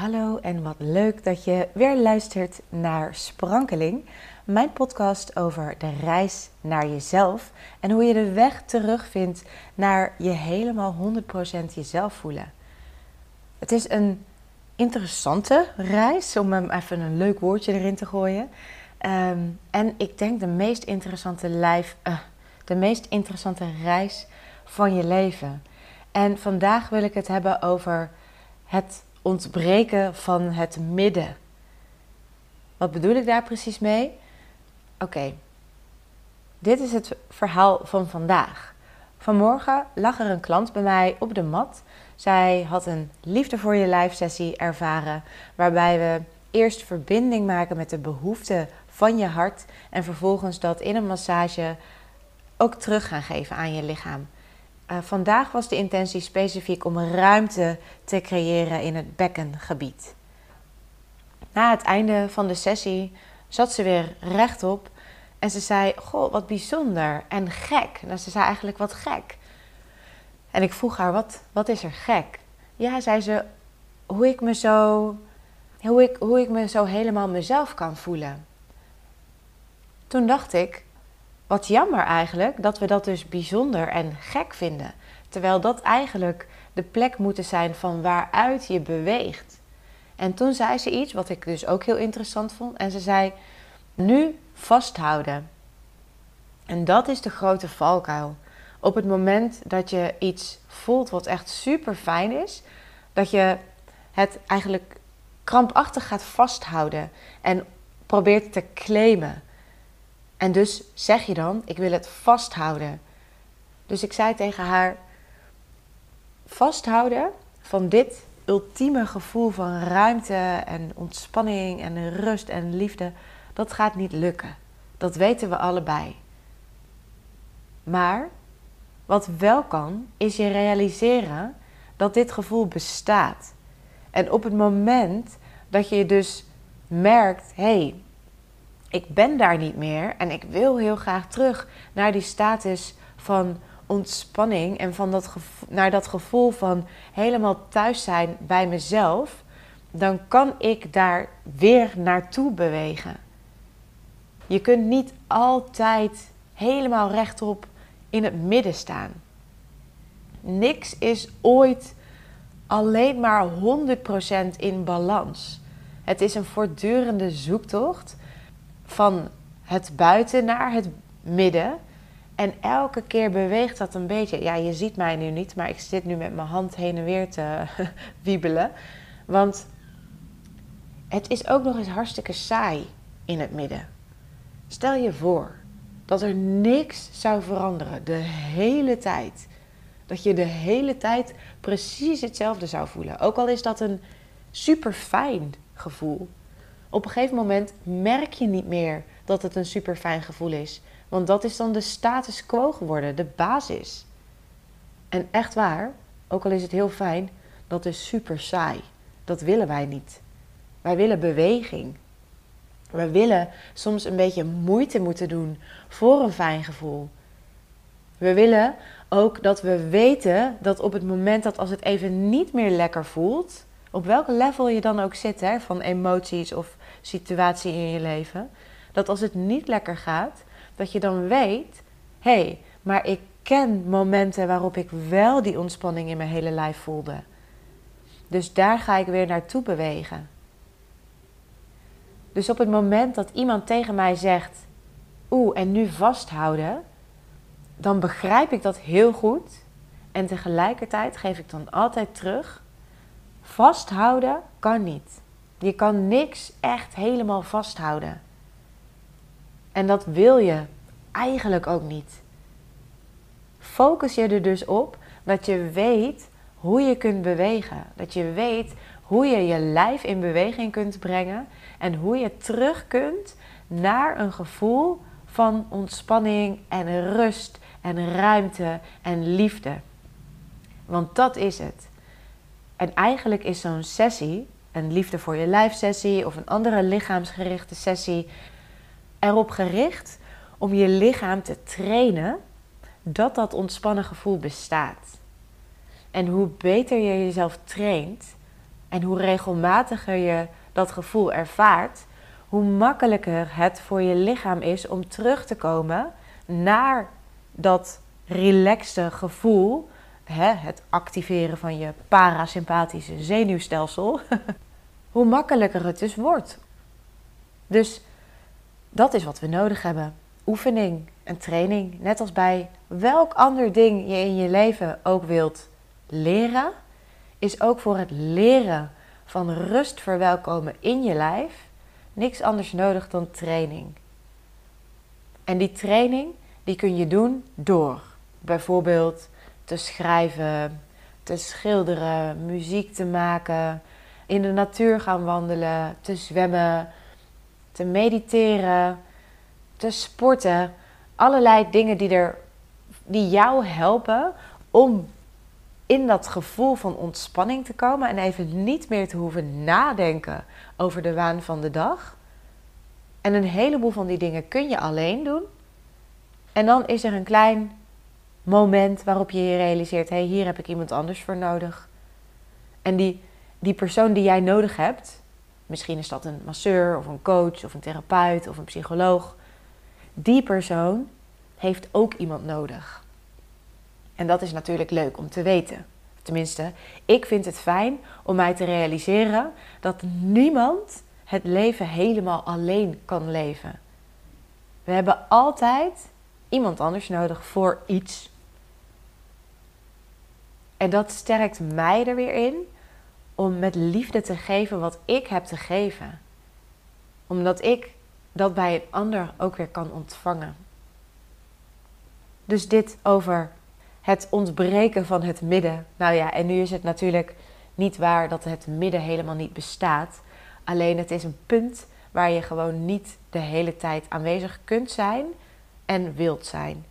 Hallo en wat leuk dat je weer luistert naar Sprankeling, mijn podcast over de reis naar jezelf en hoe je de weg terugvindt naar je helemaal 100% jezelf voelen. Het is een interessante reis, om hem even een leuk woordje erin te gooien. Ehm, en ik denk de meest interessante lijf, uh, de meest interessante reis van je leven. En vandaag wil ik het hebben over het ontbreken van het midden. Wat bedoel ik daar precies mee? Oké, dit is het verhaal van vandaag. Vanmorgen lag er een klant bij mij op de mat. Zij had een liefde voor je lijf sessie ervaren, waarbij we eerst verbinding maken met de behoeften van je hart en vervolgens dat in een massage ook terug gaan geven aan je lichaam. Uh, vandaag was de intentie specifiek om ruimte te creëren in het bekkengebied. Na het einde van de sessie zat ze weer rechtop en ze zei: Goh, wat bijzonder en gek. Nou, ze zei eigenlijk wat gek. En ik vroeg haar: Wat, wat is er gek? Ja, zei ze: Hoe ik me zo. Hoe ik, hoe ik me zo helemaal mezelf kan voelen. Toen dacht ik, wat jammer eigenlijk dat we dat dus bijzonder en gek vinden. Terwijl dat eigenlijk de plek moet zijn van waaruit je beweegt. En toen zei ze iets wat ik dus ook heel interessant vond. En ze zei: Nu vasthouden. En dat is de grote valkuil. Op het moment dat je iets voelt wat echt super fijn is, dat je het eigenlijk krampachtig gaat vasthouden en probeert te claimen. En dus zeg je dan, ik wil het vasthouden. Dus ik zei tegen haar, vasthouden van dit ultieme gevoel van ruimte en ontspanning en rust en liefde, dat gaat niet lukken. Dat weten we allebei. Maar wat wel kan, is je realiseren dat dit gevoel bestaat. En op het moment dat je dus merkt, hé, hey, ik ben daar niet meer en ik wil heel graag terug naar die status van ontspanning en van dat naar dat gevoel van helemaal thuis zijn bij mezelf, dan kan ik daar weer naartoe bewegen. Je kunt niet altijd helemaal rechtop in het midden staan. Niks is ooit alleen maar 100% in balans. Het is een voortdurende zoektocht van het buiten naar het midden. En elke keer beweegt dat een beetje. Ja, je ziet mij nu niet, maar ik zit nu met mijn hand heen en weer te wiebelen. Want het is ook nog eens hartstikke saai in het midden. Stel je voor dat er niks zou veranderen de hele tijd. Dat je de hele tijd precies hetzelfde zou voelen. Ook al is dat een super fijn gevoel. Op een gegeven moment merk je niet meer dat het een super fijn gevoel is. Want dat is dan de status quo geworden, de basis. En echt waar, ook al is het heel fijn, dat is super saai. Dat willen wij niet. Wij willen beweging. We willen soms een beetje moeite moeten doen voor een fijn gevoel. We willen ook dat we weten dat op het moment dat als het even niet meer lekker voelt, op welk level je dan ook zit, hè, van emoties of situatie in je leven, dat als het niet lekker gaat, dat je dan weet: hé, hey, maar ik ken momenten waarop ik wel die ontspanning in mijn hele lijf voelde. Dus daar ga ik weer naartoe bewegen. Dus op het moment dat iemand tegen mij zegt: Oeh, en nu vasthouden, dan begrijp ik dat heel goed. En tegelijkertijd geef ik dan altijd terug: vasthouden kan niet. Je kan niks echt helemaal vasthouden. En dat wil je eigenlijk ook niet. Focus je er dus op dat je weet hoe je kunt bewegen. Dat je weet hoe je je lijf in beweging kunt brengen en hoe je terug kunt naar een gevoel van ontspanning en rust en ruimte en liefde. Want dat is het. En eigenlijk is zo'n sessie, een liefde voor je lijf sessie of een andere lichaamsgerichte sessie, erop gericht om je lichaam te trainen dat dat ontspannen gevoel bestaat. En hoe beter je jezelf traint, En hoe regelmatiger je dat gevoel ervaart, hoe makkelijker het voor je lichaam is om terug te komen naar dat relaxte gevoel, hè, het activeren van je parasympathische zenuwstelsel, hoe makkelijker het dus wordt. Dus dat is wat we nodig hebben. Oefening en training, net als bij welk ander ding je in je leven ook wilt leren, is ook voor het leren van rust verwelkomen in je lijf niks anders nodig dan training. En die training die kun je doen door bijvoorbeeld te schrijven, te schilderen, muziek te maken, in de natuur gaan wandelen, te zwemmen, te mediteren, te sporten. Allerlei dingen die, er, die jou helpen om in dat gevoel van ontspanning te komen en even niet meer te hoeven nadenken over de waan van de dag. En een heleboel van die dingen kun je alleen doen. En dan is er een klein moment waarop je je realiseert: hé, hey, hier heb ik iemand anders voor nodig. En die, die persoon die jij nodig hebt, misschien is dat een masseur of een coach of een therapeut of een psycholoog, die persoon heeft ook iemand nodig. En dat is natuurlijk leuk om te weten. Tenminste, ik vind het fijn om mij te realiseren dat niemand het leven helemaal alleen kan leven. We hebben altijd iemand anders nodig voor iets. En dat sterkt mij er weer in om met liefde te geven wat ik heb te geven. Omdat ik dat bij een ander ook weer kan ontvangen. Dus dit over het ontbreken van het midden. Nou ja, en nu is het natuurlijk niet waar dat het midden helemaal niet bestaat. Alleen het is een punt waar je gewoon niet de hele tijd aanwezig kunt zijn en wilt zijn.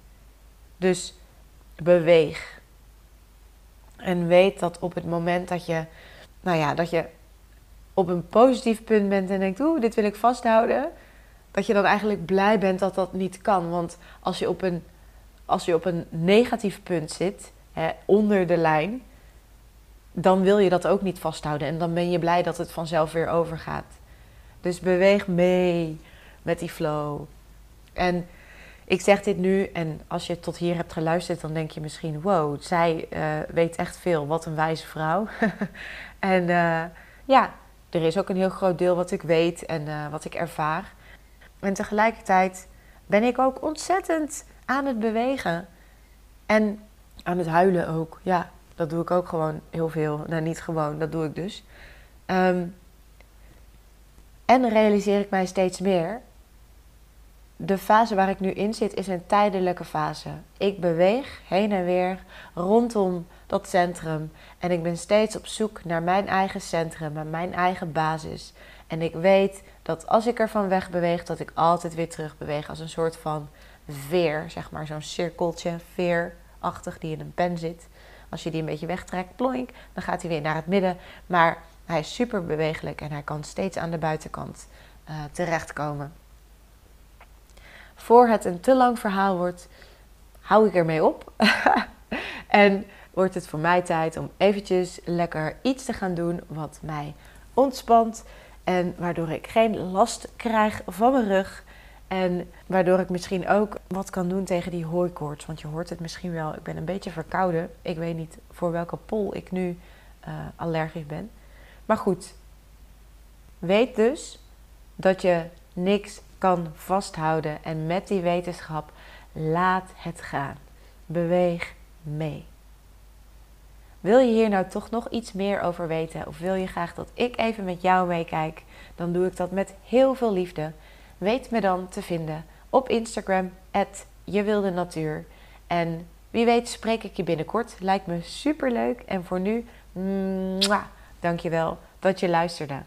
Dus beweeg. En weet dat op het moment dat je, nou ja, dat je op een positief punt bent en denkt, oeh, dit wil ik vasthouden, dat je dan eigenlijk blij bent dat dat niet kan. Want als je op een als je op een negatief punt zit, hè, onder de lijn, dan wil je dat ook niet vasthouden. En dan ben je blij dat het vanzelf weer overgaat. Dus beweeg mee met die flow. En ik zeg dit nu, en als je tot hier hebt geluisterd, dan denk je misschien: wow, zij uh, weet echt veel. Wat een wijze vrouw. en uh, ja, er is ook een heel groot deel wat ik weet en uh, wat ik ervaar. En tegelijkertijd ben ik ook ontzettend aan het bewegen. En aan het huilen ook. Ja, dat doe ik ook gewoon heel veel. Nou, niet gewoon, dat doe ik dus. Um, en realiseer ik mij steeds meer. De fase waar ik nu in zit is een tijdelijke fase. Ik beweeg heen en weer rondom dat centrum. En ik ben steeds op zoek naar mijn eigen centrum, naar mijn eigen basis. En ik weet dat als ik ervan weg beweeg, dat ik altijd weer terug beweeg als een soort van veer, zeg maar, zo'n cirkeltje, veerachtig die in een pen zit. Als je die een beetje wegtrekt, ploink, dan gaat hij weer naar het midden. Maar hij is super bewegelijk en hij kan steeds aan de buitenkant uh, terechtkomen. Voor het een te lang verhaal wordt, hou ik ermee op. en wordt het voor mij tijd om eventjes lekker iets te gaan doen wat mij ontspant. En waardoor ik geen last krijg van mijn rug. En waardoor ik misschien ook wat kan doen tegen die hooikoorts. Want je hoort het misschien wel, ik ben een beetje verkouden. Ik weet niet voor welke pol ik nu uh, allergisch ben. Maar goed, weet dus dat je niks kan vasthouden. En met die wetenschap, laat het gaan. Beweeg mee. Wil je hier nou toch nog iets meer over weten? Of wil je graag dat ik even met jou meekijk? Dan doe ik dat met heel veel liefde. Weet me dan te vinden op Instagram, je wilde natuur. En wie weet spreek ik je binnenkort. Lijkt me super leuk. En voor nu, mwah, dankjewel dat je luisterde.